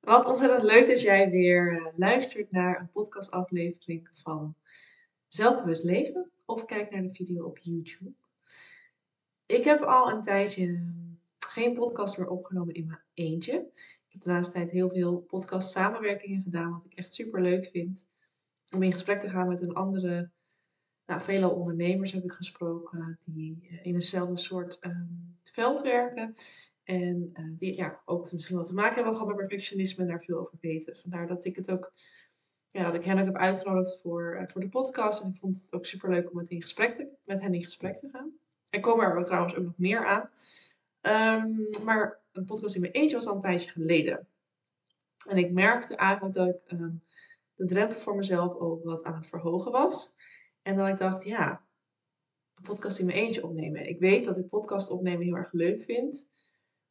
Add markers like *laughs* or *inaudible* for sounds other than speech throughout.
Wat ontzettend leuk dat jij weer eh, luistert naar een podcastaflevering van Zelfbewust Leven of kijk naar de video op YouTube. Ik heb al een tijdje geen podcast meer opgenomen in mijn eentje. Ik heb de laatste tijd heel veel podcast samenwerkingen gedaan, wat ik echt super leuk vind. Om in gesprek te gaan met een andere, nou, vele ondernemers heb ik gesproken die eh, in eenzelfde soort ehm, veld werken. En uh, die ja, ook misschien wel te maken hebben gehad met perfectionisme en daar veel over weten. Vandaar dat ik het ook, ja, dat ik hen ook heb uitgenodigd voor, uh, voor de podcast. En ik vond het ook super leuk om met, in gesprek te, met hen in gesprek te gaan. Er komen er trouwens ook nog meer aan. Um, maar een podcast in mijn eentje was al een tijdje geleden. En ik merkte eigenlijk dat ik um, de drempel voor mezelf ook wat aan het verhogen was. En dat ik dacht, ja, een podcast in mijn eentje opnemen. Ik weet dat ik podcast opnemen heel erg leuk vind.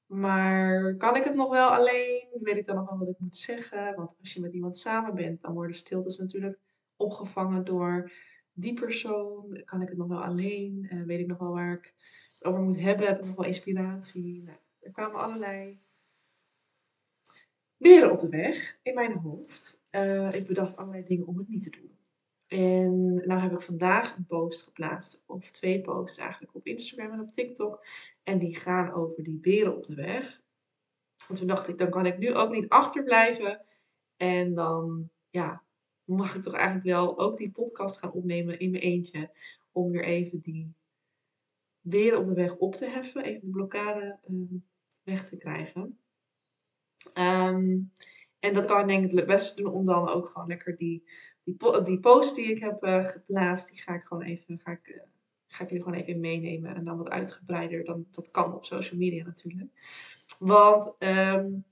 Maar kan ik het nog wel alleen? Weet ik dan nog wel wat ik moet zeggen? Want als je met iemand samen bent, dan worden stiltes natuurlijk opgevangen door die persoon. Kan ik het nog wel alleen? Uh, weet ik nog wel waar ik het over moet hebben? Heb ik nog wel inspiratie? Nou, er kwamen allerlei beren op de weg in mijn hoofd. Uh, ik bedacht allerlei dingen om het niet te doen. En nou heb ik vandaag een post geplaatst, of twee posts eigenlijk, op Instagram en op TikTok. En die gaan over die beren op de weg. En toen dacht ik, dan kan ik nu ook niet achterblijven. En dan, ja, mag ik toch eigenlijk wel ook die podcast gaan opnemen in mijn eentje. Om weer even die beren op de weg op te heffen. Even de blokkade um, weg te krijgen. Um, en dat kan ik denk ik het beste doen om dan ook gewoon lekker die die, die post die ik heb uh, geplaatst, die ga ik gewoon even, ga ik, uh, ga ik jullie gewoon even meenemen. En dan wat uitgebreider, dan, dat kan op social media natuurlijk. Want um,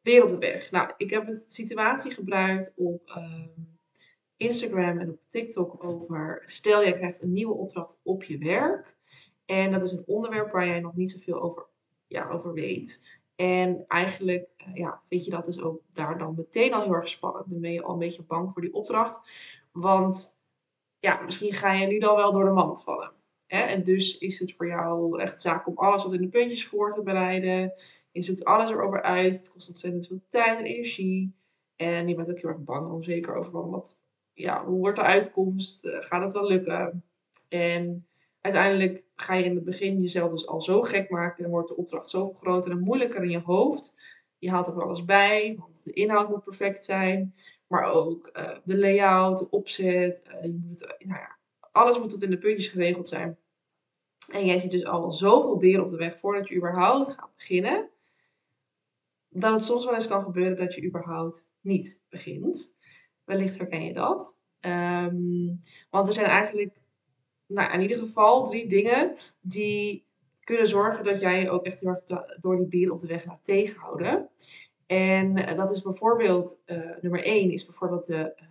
weer op de weg. Nou, ik heb de situatie gebruikt op um, Instagram en op TikTok over, stel jij krijgt een nieuwe opdracht op je werk. En dat is een onderwerp waar jij nog niet zoveel over, ja, over weet. En eigenlijk ja, vind je dat dus ook daar dan meteen al heel erg spannend. Dan ben je al een beetje bang voor die opdracht. Want ja, misschien ga je nu dan wel door de mand vallen. Hè? En dus is het voor jou echt zaak om alles wat in de puntjes voor te bereiden. Je zoekt alles erover uit. Het kost ontzettend veel tijd en energie. En je bent ook heel erg bang en onzeker over wat, ja, hoe wordt de uitkomst? Uh, gaat het wel lukken? En uiteindelijk ga je in het begin jezelf dus al zo gek maken en wordt de opdracht zoveel groter en moeilijker in je hoofd. Je haalt er van alles bij, want de inhoud moet perfect zijn, maar ook uh, de layout, de opzet. Uh, je moet, nou ja, alles moet tot in de puntjes geregeld zijn. En jij ziet dus al zoveel beren op de weg voordat je überhaupt gaat beginnen, dat het soms wel eens kan gebeuren dat je überhaupt niet begint. Wellicht herken je dat. Um, want er zijn eigenlijk nou, in ieder geval drie dingen die kunnen zorgen dat jij je ook echt heel erg door die beren op de weg laat tegenhouden. En eh, dat is bijvoorbeeld, uh, nummer één is bijvoorbeeld de, uh,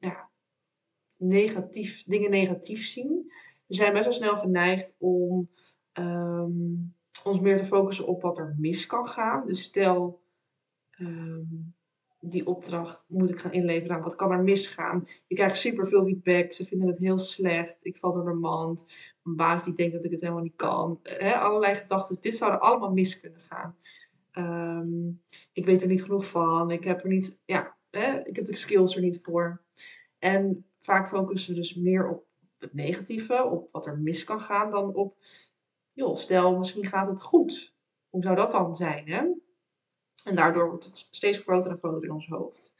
nou, negatief, dingen negatief zien. We zijn best wel snel geneigd om um, ons meer te focussen op wat er mis kan gaan. Dus stel, um, die opdracht moet ik gaan inleveren. Nou, wat kan er misgaan? Je krijgt super veel feedback. Ze vinden het heel slecht. Ik val door de mand. Mijn baas die denkt dat ik het helemaal niet kan. He, allerlei gedachten. Dit zou er allemaal mis kunnen gaan. Um, ik weet er niet genoeg van. Ik heb er niet, ja, ik heb de skills er niet voor. En vaak focussen we dus meer op het negatieve, op wat er mis kan gaan, dan op, joh, stel, misschien gaat het goed. Hoe zou dat dan zijn, hè? En daardoor wordt het steeds groter en groter in ons hoofd.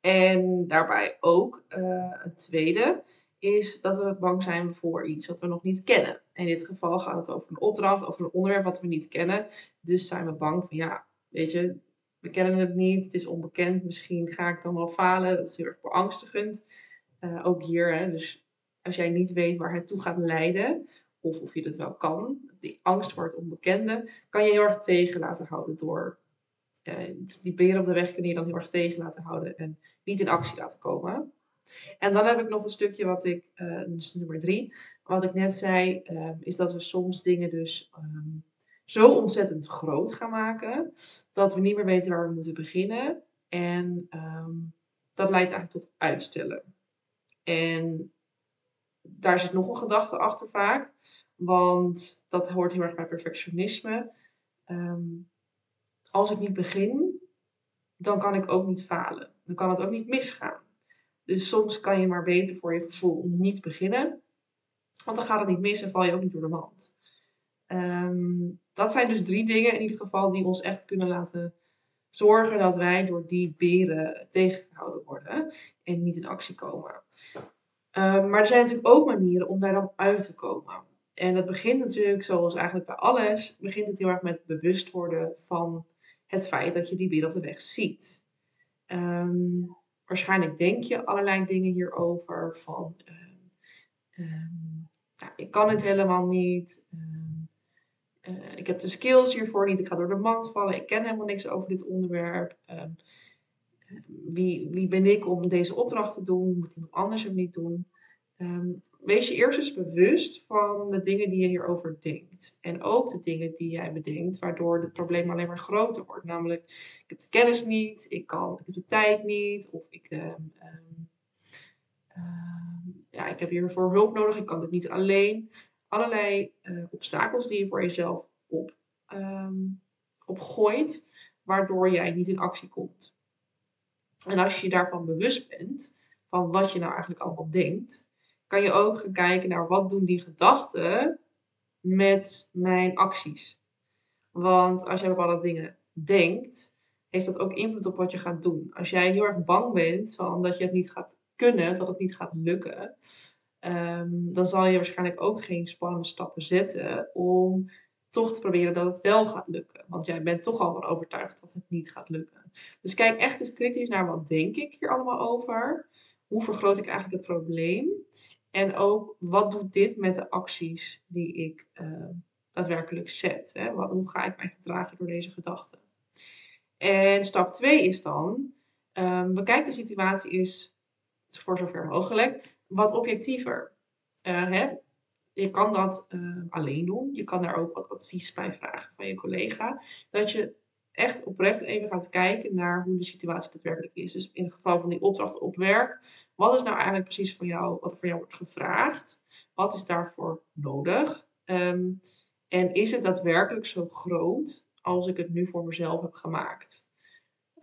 En daarbij ook uh, het tweede is dat we bang zijn voor iets wat we nog niet kennen. In dit geval gaat het over een opdracht, over een onderwerp wat we niet kennen. Dus zijn we bang van ja, weet je, we kennen het niet, het is onbekend, misschien ga ik dan wel falen. Dat is heel erg beangstigend. Uh, ook hier, hè, dus als jij niet weet waar het toe gaat leiden, of of je het wel kan, die angst voor het onbekende, kan je heel erg tegen laten houden door die beren op de weg kun je dan heel erg tegen laten houden en niet in actie laten komen. En dan heb ik nog een stukje wat ik, uh, dus nummer drie, wat ik net zei, uh, is dat we soms dingen dus um, zo ontzettend groot gaan maken, dat we niet meer weten waar we moeten beginnen. En um, dat leidt eigenlijk tot uitstellen. En daar zit nog een gedachte achter vaak, want dat hoort heel erg bij perfectionisme. Als ik niet begin, dan kan ik ook niet falen. Dan kan het ook niet misgaan. Dus soms kan je maar beter voor je gevoel niet beginnen. Want dan gaat het niet mis en val je ook niet door de mand. Ehm, dat zijn dus drie dingen in ieder geval die ons echt kunnen laten zorgen dat wij door die beren tegengehouden worden en niet in actie komen. Ehm, maar er zijn natuurlijk ook manieren om daar dan uit te komen. En dat begint natuurlijk, zoals eigenlijk bij alles, begint het heel erg met bewust worden van het feit dat je die beren op de weg ziet. Ehm, waarschijnlijk denk je allerlei dingen hierover van nou, ik kan het helemaal niet. Uh, ik heb de skills hiervoor niet. Ik ga door de mand vallen. Ik ken helemaal niks over dit onderwerp. Um, wie, wie ben ik om deze opdracht te doen? Moet iemand anders hem niet doen? Wees je eerst eens bewust van de dingen die je hierover denkt. En ook de dingen die jij bedenkt, waardoor het probleem alleen maar groter wordt. Namelijk, ik heb de kennis niet, ik, kan, ik heb de tijd niet, of ik, um, ja, ik heb hiervoor hulp nodig, ik kan dit niet alleen allerlei uh, obstakels die je voor jezelf op, opgooit, waardoor jij niet in actie komt. En als je je daarvan bewust bent, van wat je nou eigenlijk allemaal denkt, kan je ook gaan kijken naar wat doen die gedachten met mijn acties. Want als jij bepaalde dingen denkt, heeft dat ook invloed op wat je gaat doen. Als jij heel erg bang bent van dat je het niet gaat kunnen, dat het niet gaat lukken, Ehm, dan zal je waarschijnlijk ook geen spannende stappen zetten om toch te proberen dat het wel gaat lukken. Want jij bent toch al wel overtuigd dat het niet gaat lukken. Dus kijk echt eens kritisch naar wat denk ik hier allemaal over. Hoe vergroot ik eigenlijk het probleem? En ook wat doet dit met de acties die ik uh, daadwerkelijk zet? Hè? Hoe ga ik mij gedragen door deze gedachten? En stap 2 is dan, um, bekijk de situatie is voor zover mogelijk wat objectiever. Uh, hè? Je kan dat uh, alleen doen. Je kan daar ook wat advies bij vragen van je collega. Dat je echt oprecht even gaat kijken naar hoe de situatie daadwerkelijk is. Dus in het geval van die opdracht op werk, wat is nou eigenlijk precies van jou, wat er van jou wordt gevraagd? Wat is daarvoor nodig? Um, en is het daadwerkelijk zo groot als ik het nu voor mezelf heb gemaakt?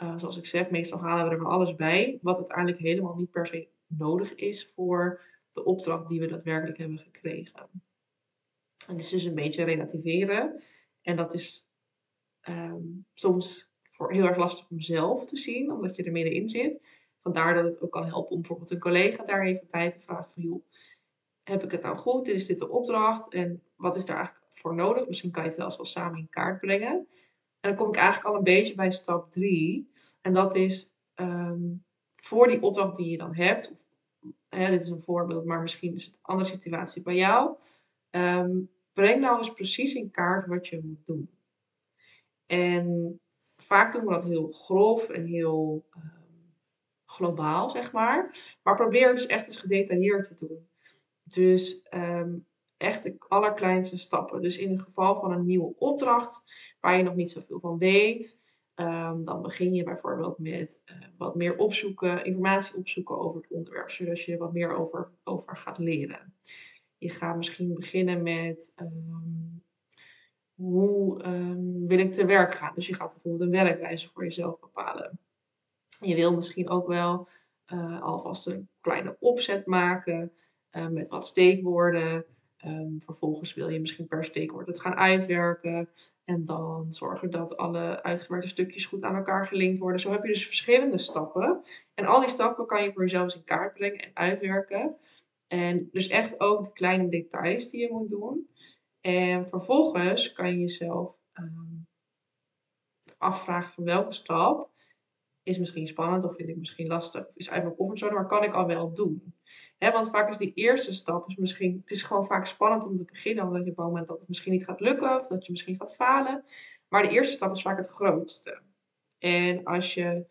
Uh, zoals ik zeg, meestal halen we er van alles bij, wat uiteindelijk helemaal niet per se nodig is voor de opdracht die we daadwerkelijk hebben gekregen. En het is dus een beetje relativeren. En dat is um, soms voor heel erg lastig om zelf te zien, omdat je er middenin zit. Vandaar dat het ook kan helpen om bijvoorbeeld een collega daar even bij te vragen van, heb ik het nou goed? Is dit de opdracht? En wat is daar eigenlijk voor nodig? Misschien kan je het zelfs wel samen in kaart brengen. En dan kom ik eigenlijk al een beetje bij stap 3. En dat is um, voor die opdracht die je dan hebt, of hè, dit is een voorbeeld, maar misschien is het een andere situatie bij jou, um, breng nou eens precies in kaart wat je moet doen. En vaak doen we dat heel grof en heel um, globaal, zeg maar. Maar probeer het dus echt eens gedetailleerd te doen. Dus um, echt de allerkleinste stappen. Dus in het geval van een nieuwe opdracht waar je nog niet zoveel van weet, Um, dan begin je bijvoorbeeld met uh, wat meer opzoeken, informatie opzoeken over het onderwerp, zodat je er wat meer over, over gaat leren. Je gaat misschien beginnen met hoe um, wil ik te werk gaan. Dus je gaat bijvoorbeeld een werkwijze voor jezelf bepalen. Je wil misschien ook wel uh, alvast een kleine opzet maken uh, met wat steekwoorden. Um, vervolgens wil je misschien per steekwoord het gaan uitwerken. En dan zorgen dat alle uitgewerkte stukjes goed aan elkaar gelinkt worden. Zo heb je dus verschillende stappen. En al die stappen kan je voor jezelf eens in kaart brengen en uitwerken. En dus echt ook de kleine details die je moet doen. En vervolgens kan je jezelf um, afvragen van welke stap is misschien spannend of vind ik misschien lastig of is uit mijn comfortzone, maar kan ik al wel doen. Want vaak is die eerste stap, is misschien, het is gewoon vaak spannend om te beginnen, omdat je bang bent dat het misschien niet gaat lukken of dat je misschien gaat falen. Maar de eerste stap is vaak het grootste. En als je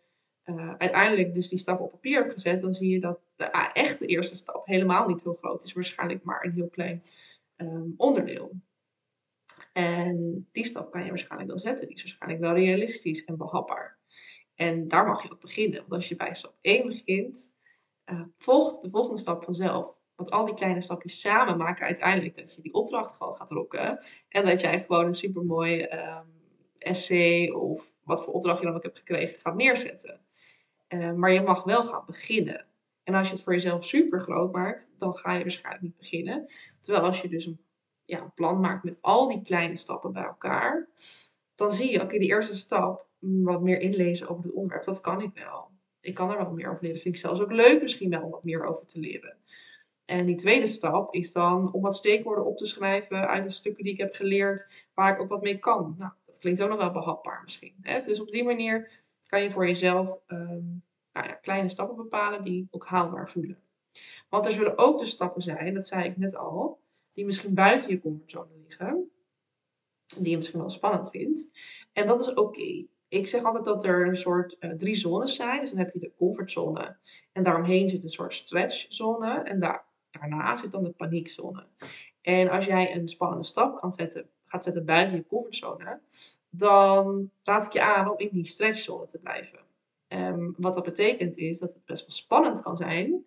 uh, uiteindelijk dus die stap op papier hebt gezet, dan zie je dat de uh, echte eerste stap helemaal niet heel groot is, waarschijnlijk maar een heel klein um, onderdeel. En die stap kan je waarschijnlijk wel zetten. Die is waarschijnlijk wel realistisch en behapbaar. En daar mag je ook beginnen. Want als je bij stap 1 begint, uh, volgt de volgende stap vanzelf. Want al die kleine stapjes samen maken uiteindelijk dat je die opdracht gewoon gaat rocken. En dat jij gewoon een supermooi um, essay of wat voor opdracht je dan ook hebt gekregen gaat neerzetten. Uh, maar je mag wel gaan beginnen. En als je het voor jezelf super groot maakt, dan ga je waarschijnlijk niet beginnen. Terwijl als je dus een, ja, een plan maakt met al die kleine stappen bij elkaar, dan zie je, oké, die eerste stap, mm, wat meer inlezen over het onderwerp, dat kan ik wel. Ik kan er wel meer over leren. Vind ik zelfs ook leuk misschien wel om wat meer over te leren. En die tweede stap is dan om wat steekwoorden op te schrijven uit de stukken die ik heb geleerd, waar ik ook wat mee kan. Nou, dat klinkt ook nog wel behapbaar misschien. Hè? Dus op die manier kan je voor jezelf um, nou ja, kleine stappen bepalen die ook haalbaar voelen. Want er zullen ook de stappen zijn, dat zei ik net al, die misschien buiten je comfortzone liggen. Die je misschien wel spannend vindt. En dat is oké. Ik zeg altijd dat er een soort uh, drie zones zijn. Dus dan heb je de comfortzone. En daaromheen zit een soort stretchzone. En daar, daarna zit dan de paniekzone. En als jij een spannende stap kan zetten, gaat zetten buiten je comfortzone, dan raad ik je aan om in die stretchzone te blijven. Um, wat dat betekent is dat het best wel spannend kan zijn,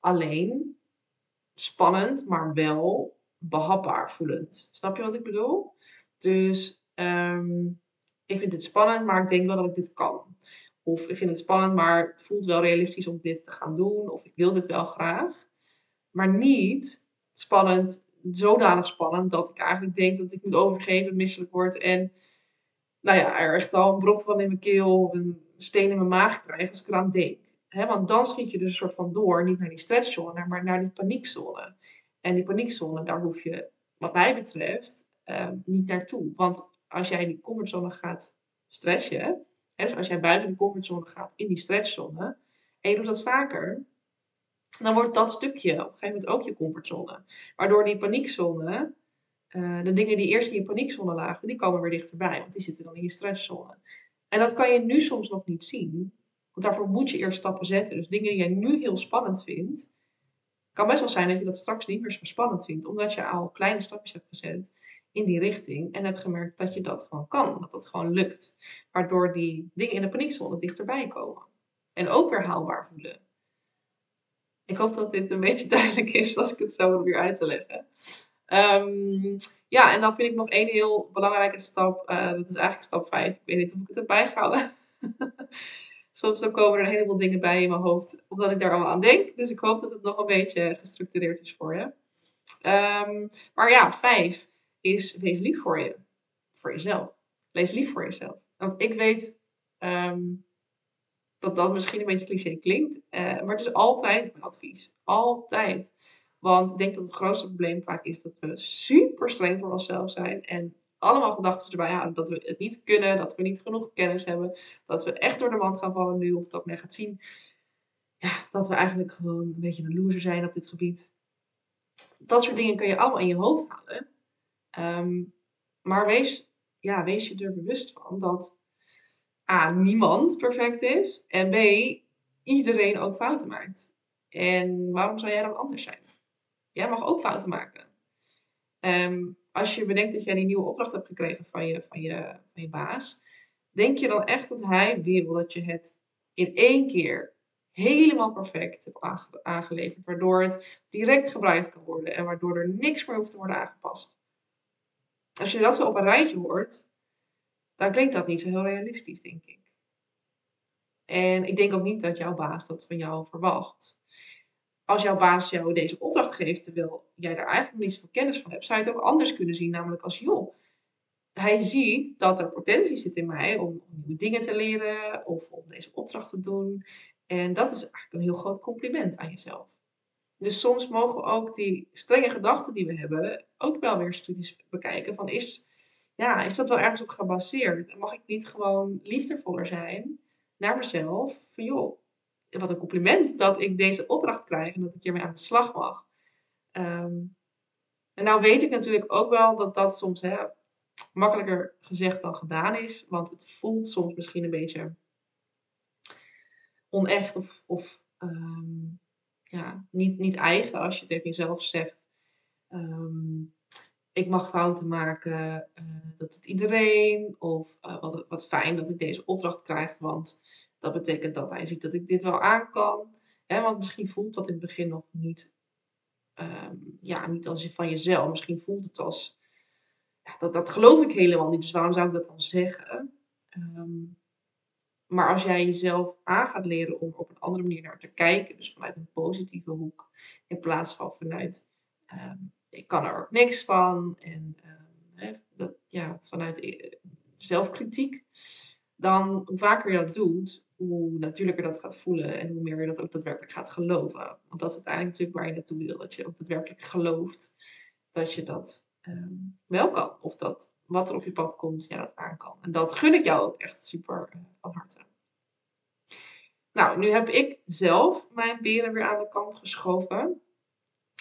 alleen spannend, maar wel behapbaar voelend. Snap je wat ik bedoel? Dus um, ik vind het spannend, maar ik denk wel dat ik dit kan. Of ik vind het spannend, maar het voelt wel realistisch om dit te gaan doen. Of ik wil dit wel graag. Maar niet spannend, zodanig spannend dat ik eigenlijk denk dat ik moet overgeven, misselijk word en nou ja, er echt al een brok van in mijn keel of een steen in mijn maag krijg als ik eraan denk. Want dan schiet je dus een soort van door, niet naar die stretchzone, maar naar die paniekzone. En die paniekzone, daar hoef je, wat mij betreft, uh, niet naartoe. Want als jij in die comfortzone gaat stretchen, hè, dus als jij buiten de comfortzone gaat in die stretchzone, en je doet dat vaker, dan wordt dat stukje op een gegeven moment ook je comfortzone. Waardoor die paniekzone, uh, de dingen die eerst in je paniekzone lagen, die komen weer dichterbij, want die zitten dan in je stretchzone. En dat kan je nu soms nog niet zien, want daarvoor moet je eerst stappen zetten. Dus dingen die jij nu heel spannend vindt, kan best wel zijn dat je dat straks niet meer zo spannend vindt, omdat je al kleine stapjes hebt gezet in die richting en heb gemerkt dat je dat gewoon kan, dat dat gewoon lukt. Waardoor die dingen in de paniekzone dichterbij komen. En ook weer haalbaar voelen. Ik hoop dat dit een beetje *laughs* duidelijk is als ik het zo probeer uit te leggen. Um, ja, en dan vind ik nog één heel belangrijke stap. Uh, dat is eigenlijk stap 5. Ik weet niet of ik het heb bijgehouden. *laughs* Soms dan komen er een heleboel dingen bij in mijn hoofd, omdat ik daar allemaal aan denk. Dus ik hoop dat het nog een beetje gestructureerd is voor je. Um, maar ja, 5 is wees lief voor je. Voor jezelf. Lees lief voor jezelf. Want ik weet um, dat dat misschien een beetje cliché klinkt. Uh, maar het is altijd mijn advies. Altijd. Want ik denk dat het grootste probleem vaak is dat we super streng voor onszelf zijn. En allemaal gedachten erbij houden dat we het niet kunnen, dat we niet genoeg kennis hebben, dat we echt door de wand gaan vallen nu, of dat men gaat zien ja, dat we eigenlijk gewoon een beetje een loser zijn op dit gebied. Dat soort dingen kun je allemaal in je hoofd halen. Um, maar wees, ja, wees je er bewust van dat A, niemand perfect is. En B, iedereen ook fouten maakt. En waarom zou jij dan anders zijn? Jij mag ook fouten maken. Um, als je bedenkt dat jij die nieuwe opdracht hebt gekregen van je, van, je, van je baas, denk je dan echt dat hij wil dat je het in één keer helemaal perfect hebt aangeleverd, waardoor het direct gebruikt kan worden en waardoor er niks meer hoeft te worden aangepast? Als je dat zo op een rijtje hoort, dan klinkt dat niet zo heel realistisch, denk ik. En ik denk ook niet dat jouw baas dat van jou verwacht. Als jouw baas jou deze opdracht geeft, terwijl jij daar eigenlijk niet zoveel kennis van hebt, zou je het ook anders kunnen zien. Namelijk als, joh, hij ziet dat er potentie zit in mij om nieuwe dingen te leren of om deze opdracht te doen. En dat is eigenlijk een heel groot compliment aan jezelf. Dus soms mogen we ook die strenge gedachten die we hebben ook wel weer kritisch bekijken. Van is, ja, is dat wel ergens op gebaseerd? Mag ik niet gewoon liefdevoller zijn naar mezelf? Van joh, wat een compliment dat ik deze opdracht krijg en dat ik hiermee aan de slag mag. Um, en nou weet ik natuurlijk ook wel dat dat soms hè, makkelijker gezegd dan gedaan is. Want het voelt soms misschien een beetje onecht of, of um, ja, niet, niet eigen als je tegen jezelf zegt. Um, ik mag fouten maken, uh, dat doet iedereen. Of uh, wat, wat fijn dat ik deze opdracht krijg, want dat betekent dat hij ziet dat ik dit wel aan kan. Hè, want misschien voelt dat in het begin nog niet, um, ja, niet als je van jezelf. Misschien voelt het als ja, dat, dat geloof ik helemaal niet. Dus waarom zou ik dat dan zeggen? Ehm, maar als jij jezelf aan gaat leren om op een andere manier naar te kijken, dus vanuit een positieve hoek, in plaats van vanuit ehm, ik kan er ook niks van en ehm, dat, ja, vanuit eh, zelfkritiek, dan hoe vaker je dat doet, hoe natuurlijker dat gaat voelen en hoe meer je dat ook daadwerkelijk gaat geloven. Want dat is uiteindelijk natuurlijk waar je naartoe wil, dat je ook daadwerkelijk gelooft dat je dat ehm, wel kan. Of dat wat er op je pad komt, ja, dat aan kan. En dat gun ik jou ook echt super uh, van harte. Nou, nu heb ik zelf mijn beren weer aan de kant geschoven.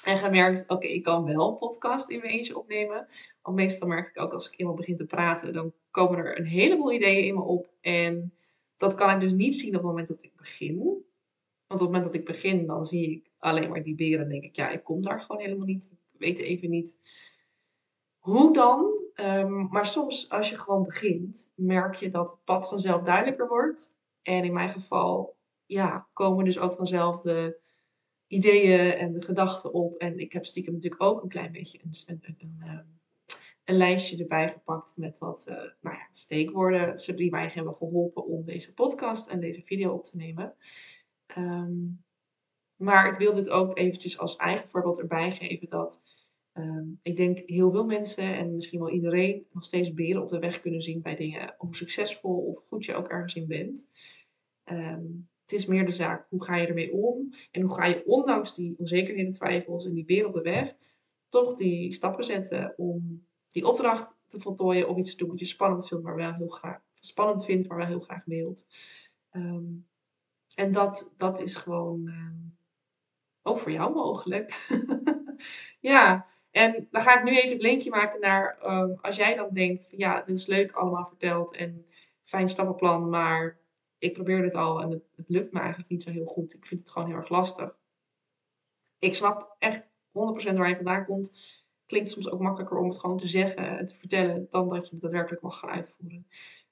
En gemerkt, oké, ik kan wel een podcast in mijn eentje opnemen. Want meestal merk ik ook als ik eenmaal begin te praten, dan komen er een heleboel ideeën in me op. En dat kan ik dus niet zien op het moment dat ik begin. Want op het moment dat ik begin, dan zie ik alleen maar die beren en denk ik, ja, ik kom daar gewoon helemaal niet. Ik weet even niet hoe dan. Ehm, maar soms, als je gewoon begint, merk je dat het pad vanzelf duidelijker wordt. En in mijn geval, ja, komen dus ook vanzelf de ideeën en de gedachten op. En ik heb stiekem natuurlijk ook een klein beetje een, een, een, een, ehm, een lijstje erbij gepakt met wat uh, nou ja, steekwoorden die mij hebben geholpen om deze podcast en deze video op te nemen. Ehm, maar ik wil dit ook eventjes als eigen voorbeeld erbij geven dat ehm, ik denk heel veel mensen en misschien wel iedereen nog steeds beren op de weg kunnen zien bij dingen, hoe succesvol of goed je ook ergens in bent. Het is meer de zaak, hoe ga je ermee om? En hoe ga je ondanks die onzekerheden, twijfels en die beer op de weg, toch die stappen zetten om die opdracht te voltooien of iets te doen wat je spannend vindt, maar wel heel graag, spannend vindt, maar wel heel graag wilt. Ehm, en dat, dat is gewoon ehm, ook voor jou mogelijk. *laughs* ja, en dan ga ik nu even het linkje maken naar ehm, als jij dan denkt van ja, dit is leuk allemaal verteld en fijn stappenplan, maar ik probeer dit al en het, het, lukt me eigenlijk niet zo heel goed. Ik vind het gewoon heel erg lastig. Ik snap echt 100% waar je vandaan komt. Klinkt soms ook makkelijker om het gewoon te zeggen en te vertellen dan dat je het daadwerkelijk mag gaan uitvoeren.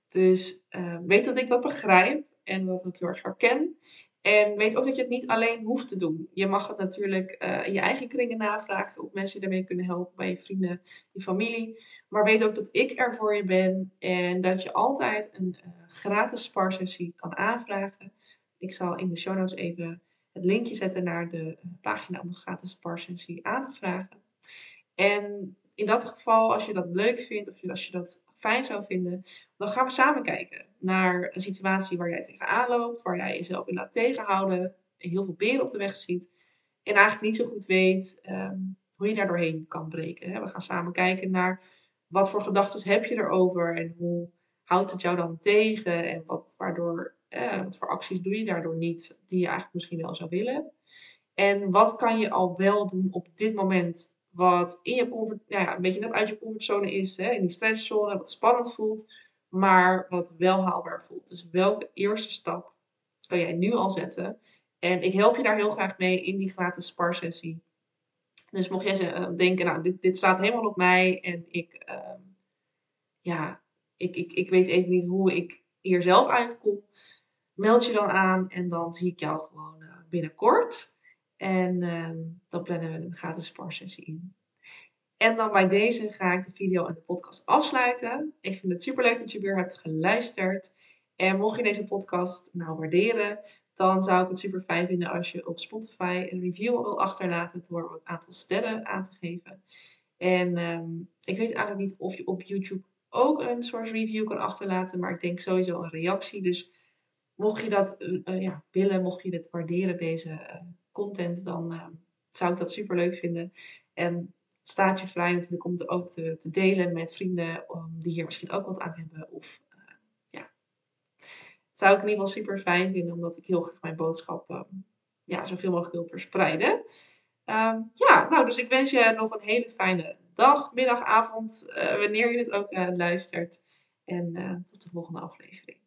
Dus uh, weet dat ik dat begrijp en dat ik heel erg herken. En weet ook dat je het niet alleen hoeft te doen. Je mag het natuurlijk uh, in je eigen kringen navragen of mensen je daarmee kunnen helpen bij je vrienden, je familie. Maar weet ook dat ik er voor je ben en dat je altijd een uh, gratis sparsessie kan aanvragen. Ik zal in de show notes even het linkje zetten naar de pagina om de gratis sparsessie aan te vragen. En in dat geval, als je dat leuk vindt of als je dat fijn zou vinden, dan gaan we samen kijken naar een situatie waar jij tegenaan loopt, waar jij jezelf in laat tegenhouden, en heel veel beren op de weg ziet en eigenlijk niet zo goed weet um, hoe je daar doorheen kan breken. We gaan samen kijken naar wat voor gedachten heb je erover en hoe houdt het jou dan tegen en wat, waardoor, wat voor acties doe je daardoor niet die je eigenlijk misschien wel zou willen. En wat kan je al wel doen op dit moment wat in je comfort, nou ja, een beetje net uit je comfortzone is, hè, in die stresszone, wat spannend voelt, maar wat wel haalbaar voelt. Dus welke eerste stap kan jij nu al zetten? En ik help je daar heel graag mee in die gratis sparsessie. Dus mocht jij uh, denken, nou, dit, dit staat helemaal op mij en ik, uh, ja, ik, ik, ik weet even niet hoe ik hier zelf uitkom, meld je dan aan en dan zie ik jou gewoon uh, binnenkort. En uh, dan plannen we een gratis sparsessie in. En dan bij deze ga ik de video en de podcast afsluiten. Ik vind het super leuk dat je weer hebt geluisterd. En mocht je deze podcast nou waarderen, dan zou ik het super fijn vinden als je op Spotify een review wil achterlaten door een aantal sterren aan te geven. En um, ik weet eigenlijk niet of je op YouTube ook een soort review kan achterlaten, maar ik denk sowieso een reactie. Dus mocht je dat uh, ja, willen, mocht je dit waarderen, deze uh, content, dan uh, zou ik dat super leuk vinden. En staat je vrij natuurlijk om het ook te, delen met vrienden die hier misschien ook wat aan hebben. Of uh, ja, zou ik in ieder geval super fijn vinden, omdat ik heel graag mijn boodschap um, ja, zoveel mogelijk wil verspreiden. Um, ja, nou, dus ik wens je nog een hele fijne dag, middag, avond, wanneer je het ook luistert. En tot de volgende aflevering.